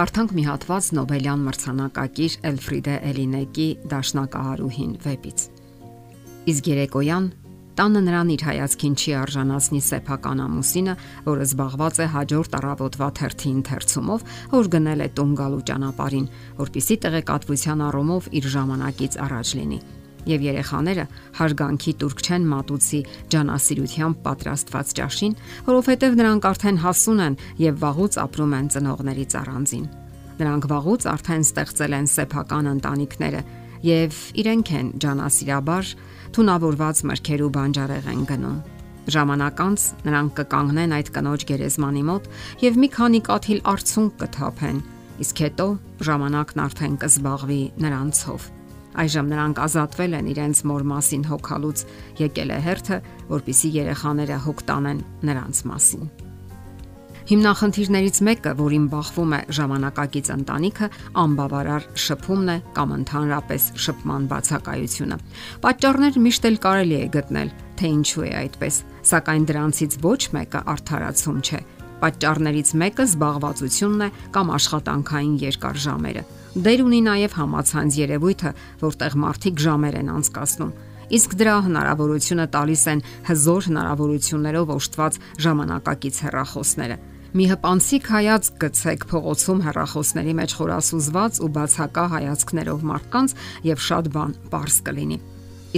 Կարդանք մի հատված Նոբելյան մրցանակակիր Էլֆրիդե Էլինեկի Դաշնակահարուհին վեպից։ Իսկ երեկոյան տանը նրան իր հայացքին չի արժանացնի սեփական ամուսինը, որը զբաղված է հաջորդ առավոտվա թերթի ընթերցումով, որ գնել է տուն գալու ճանապարհին, որpիսի տեղեկատվության առումով իր ժամանակից առաջ լինի։ Եվ երեխաները հարգանքի турք չեն մատուցի ջանասիրությամբ պատրաստված ճաշին, որովհետև նրանք արդեն հասուն են եւ վաղուց ապրում են ծնողներից առանձին։ Նրանք վաղուց արդեն ստեղծել են սեփական ընտանիքները եւ իրենք են ջանասիրաբար թունավորված մրգեր ու բանջարեղեն գնում։ Ժամանակ անց նրանք կկանգնեն այդ կնոջ գերեզմանի մոտ եւ մի քանի կաթիլ արցունք կթափեն, իսկ հետո ժամանակն արդեն կզբաղվի նրանցով Այժմ նրանք ազատվել են իրենց մոր մասին հոգալուց, եկել է հերթը, որpիսի երեխաները հոգ տանեն նրանց մասին։ Հիմնախնդիրներից մեկը, որին բախվում է ժամանակակից ընտանիքը, անբավարար շփումն է կամ ընդհանրապես շփման բացակայությունը։ Պատճառներ միշտ էլ կարելի է գտնել, թե ինչու է այդպես, սակայն դրանցից ոչ մեկը արդարացում չէ։ Պատճառներից մեկը զբաղվածությունն է կամ աշխատանքային երկար ժամերը Դեր ունի նաև համացանց երևույթը, որտեղ մարդիկ ժամեր են անցկացնում իսկ դրա հնարավորությունը տալիս են հզոր հնարավորություններով օժտված ժամանակակից հեռախոսները։ Մի հպանցիկ հայացք գցեք փողոցում հեռախոսների մեջ խորասուզված ու բացակա հայացքներով մարդկանց եւ շատ բան པարս կլինի։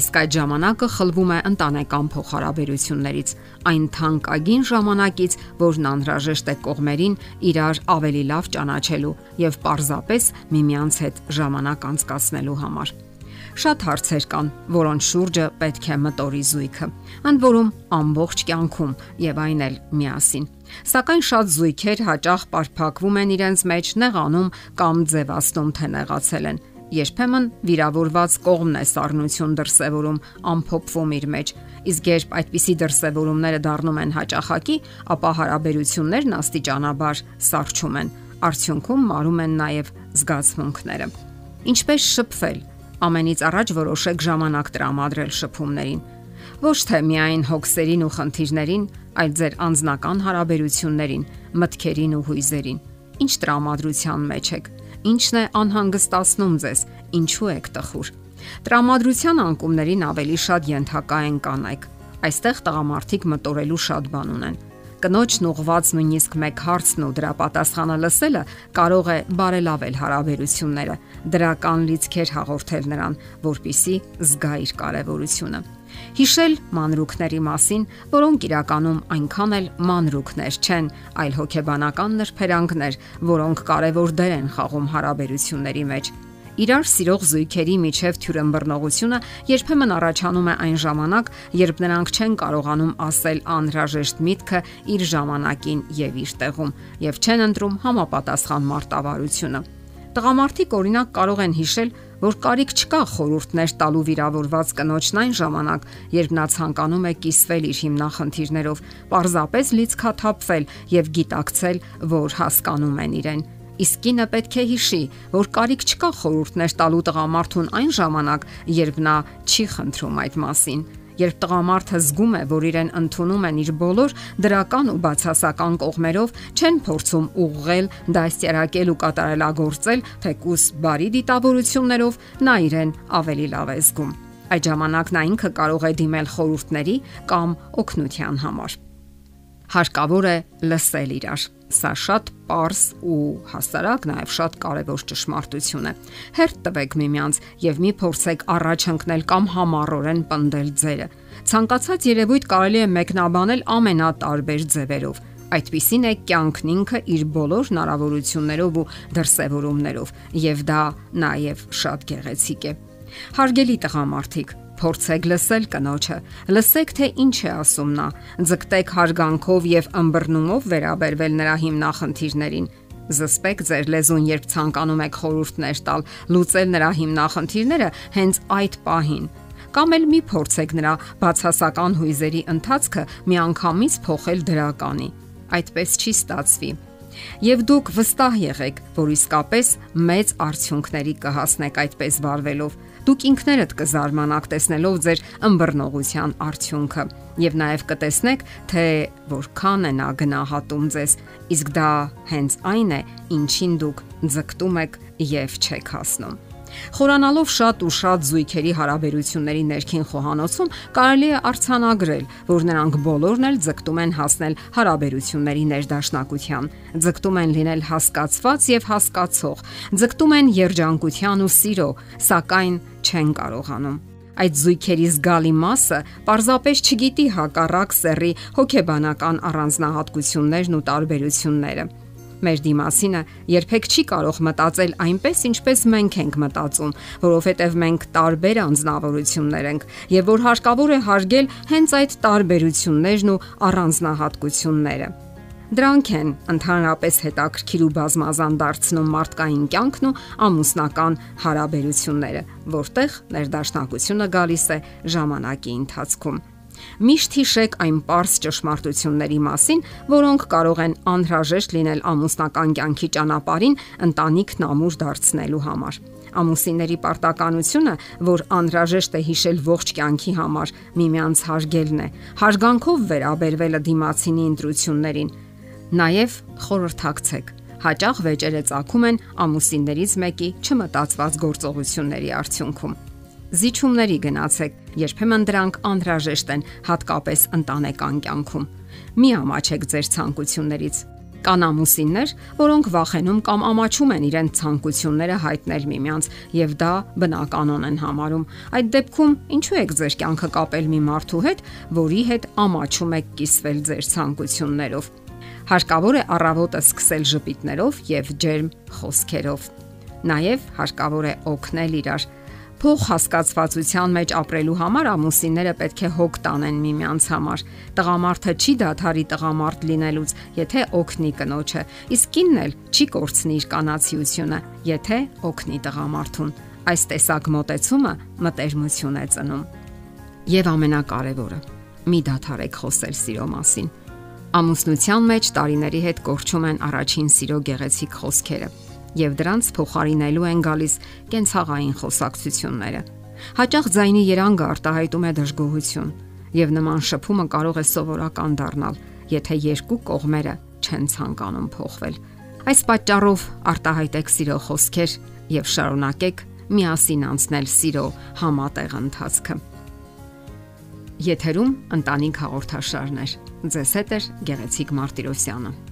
Իսկ այդ ժամանակը խլվում է ընտանեկան փոխհարաբերություններից, այն թանկագին ժամանակից, որն անհրաժեշտ է կողմերին իրար ավելի լավ ճանաչելու եւ պարզապես միմյանց հետ ժամանակ անցկացնելու համար։ Շատ հարցեր կան, որոնց շուրջը պետք է մտորի զույգը։ Ընդ որում ամբողջ կյանքում եւ այն էլ միասին։ Սակայն շատ զույգեր հաճախ պարփակվում են իրենց մեջ, նեղանում կամ ձևացնում թե նեղացել են երբեմն վիրավորված կողմն է սառնություն դրսևորում, ամփոփվում իր մեջ։ Իսկ երբ այդպիսի դրսևորումները դառնում են հաճախակի, ապա հարաբերություններն աստիճանաբար սառչում են։ Արդյունքում մարում են նաև զգացմունքները։ Ինչպես շփվել։ Ամենից առաջ որոշեք ժամանակ տրամադրել շփումներին։ Ոչ թե միայն հոգսերին ու խնդիրներին, այլ ձեր անձնական հարաբերություններին, մտքերին ու հույզերին։ Ինչ տրամադրության մեջ եք Ինչն է անհանգստացնում ձեզ, ինչու եք տխուր։ Տրամադրության անկումներին ավելի շատ ենթակա են կանայք։ Այստեղ տղամարդիկ մտորելու շատ բան ունեն։ Կնոջն ուղված նույնիսկ մեկ հարցն ու դրա պատասխանը լսելը կարող է բարելավել հարաբերությունները, դրական լիցքեր հաղորդել նրան, որpիսի զգա իր կարևորությունը հիշել մանրուքների մասին, որոնք իրականում այնքան էլ մանրուքներ չեն, այլ հոգեբանական նրբերանգներ, որոնք կարևոր դեր են խաղում հարաբերությունների մեջ։ Իրար սիրող զույգերի միջև թյուրըմբռնողությունը երբեմն առաջանում է այն ժամանակ, երբ նրանք չեն կարողանում ասել անհրաժեշտ միտքը իր ժամանակին եւ իր տեղում եւ չեն ընտրում համապատասխան մարտավարությունը։ Տղամարդիկ օրինակ կարող են հիշել, որ կարիք չկա խորհուրդներ տալու վիրավորված կնոջն այն ժամանակ, երբ նա ցանկանում է կիսվել իր հիմնախնդիրներով, պարզապես լիցքաթափվել եւ գիտակցել, որ հասկանում են իրեն։ Իսկ կինը պետք է հիշի, որ կարիք չկա խորհուրդներ տալու տղամարդուն այն ժամանակ, երբ նա չի խնդրում այդ մասին երբ տղամարդը զգում է, որ իրեն ընդունում են իր բոլոր դրական ու բացասական կողմերով, չեն փորձում ուղղել, դաստիարակել ու կատարելագործել, թեկուս բարի դիտավորություններով նա իրեն ավելի լավ է զգում։ Այդ ժամանակ նա ինքը կարող է դիմել խորհուրդների կամ օգնության համար հարկավոր է լսել իրար։ Սա շատ པարս ու հասարակ նաև շատ կարևոր ճշմարտություն է։ Հերթ տվեք միմյանց եւ մի փորձեք առաջ ընկնել կամ համառորեն պնդել ձերը։ Ցանկացած երևույթ կարելի է մեկնաբանել ամենատարբեր ձևերով։ Այդպիսին է կյանքն ինքը իր բոլոր հնարավորություններով ու դրսևորումներով, եւ դա նաև շատ գեղեցիկ է։ Հարգելի տղամարդիկ, Փորձեք լսել կնոջը։ Լսեք թե ինչ է ասում նա։ Ձգտեք հարգանքով եւ ըմբռնումով վերաբերվել նրա հիմնախնդիրներին։ Զսպեք ձեր լեզուն, երբ ցանկանում եք խորհուրդներ տալ, լուծել նրա հիմնախնդիրները հենց այդ պահին կամ էլ մի փորձեք նրա բացասական հույզերի ընթացքը միանգամից փոխել դրականի։ Այդպես չի ստացվի։ Եվ դուք վստահ եղեք, որ իսկապես մեծ արդյունքների կհասնեք այդպես վարվելով։ Դուք ինքներդ կզարմանաք տեսնելով ձեր ըմբռնողության արդյունքը եւ նաեւ կտեսնեք, թե որքան է նա գնահատում ձեզ, իսկ դա հենց այն է, ինչին դուք ձգտում եք եւ չեք հասնում։ Խորանալով շատ ու շատ զույգերի հարաբերությունների ներքին խոհանոցում կարելի է արցանագրել, որ նրանք բոլորն էլ ձգտում են հասնել հարաբերությունների ներդաշնակության, ձգտում են լինել հասկացված եւ հասկացող, ձգտում են երջանկության ու սիրո, սակայն չեն կարողանում այդ զույգերի զգալի մասը պարզապես չգիտի հակառակ սեռի հոգեբանական առանձնահատկություններն ու տարբերությունները Մեր դիմասինը երբեք չի կարող մտածել այնպես, ինչպես մենք ենք մտածում, որովհետև մենք տարբեր անznավորություններ ենք եւ որ հարկավոր է հարգել հենց այդ տարբերություններն ու առանձնահատկությունները։ Դրանք են ընդհանրապես հետաքրքիր ու բազմազան դարձնում մարդկային կյանքն ու ամուսնական հարաբերությունները, որտեղ ներդաշնակությունը գալիս է ժամանակի ընթացքում։ Միշտ հիշեք այն པարս ճշմարտությունների մասին, որոնք կարող են անհրաժեշտ լինել ամուսնական կյանքի ճանապարհին ընտանիքն ամուր դարձնելու համար։ Ամուսինների պարտականությունը, որ անհրաժեշտ է հիշել ողջ կյանքի համար, միմյանց հարգելն է, հարգանքով վերաբերվելը դիմացինի ընտրություններին։ Նաև խորհրդակցեք հաճախ վեճերը ցակում են ամուսիններից մեկի չմտածված գործողությունների արդյունքում զիջումների գնացեք, երբեմն դրանք անհրաժեշտ են, հատկապես ընտանեկան կյանքում։ Մի ամաչեք ձեր ցանկություններից։ Կան ամուսիններ, որոնք վախենում կամ ամաչում են իրենց ցանկությունները հայտնել միմյանց, եւ դա բնականon են համարում։ Այդ դեպքում ինչու եք ձեր կյանքը կապել մի մարդու հետ, որի հետ ամաչում եք կիսվել ձեր ցանկություններով։ Հարկավոր է առավոտը սկսել ժպիտներով եւ ջերմ խոսքերով։ Նաև հարկավոր է օգնել իրար Փող հասկացվածության մեջ ապրելու համար ամուսինները պետք է հոգ տանեն միմյանց համար։ Տղամարդը չի դադարի տղամարդ լինելուց, եթե օգնի կնոջը, իսկ կինն էլ չի կորցնի իր կանացիությունը, եթե օգնի տղամարդուն։ Այս տեսակ մտածումը մտերմություն է ծնում։ Եվ ամենակարևորը՝ մի դադարեք խոսել սիրո մասին։ Ամուսնության մեջ տարիների հետ կորչում են առաջին սիրո գեղեցիկ խոսքերը եւ դրանց փոխարինելու են գալիս կենցաղային խոսակցությունները։ Հաճախ ձայնի երանգը արտահայտում է դժգոհություն եւ նման շփումը կարող է սովորական դառնալ, եթե երկու կողմերը չեն ցանկանում փոխվել։ Այս պատճառով արտահայտեք սիրո խոսքեր եւ շարունակեք միասին անցնել սիրո համատեղ ընթացքը։ Եթերում ընտանիք հաղորդաշարներ։ Ձեզ հետ է Գեղեցիկ Մարտիրոսյանը։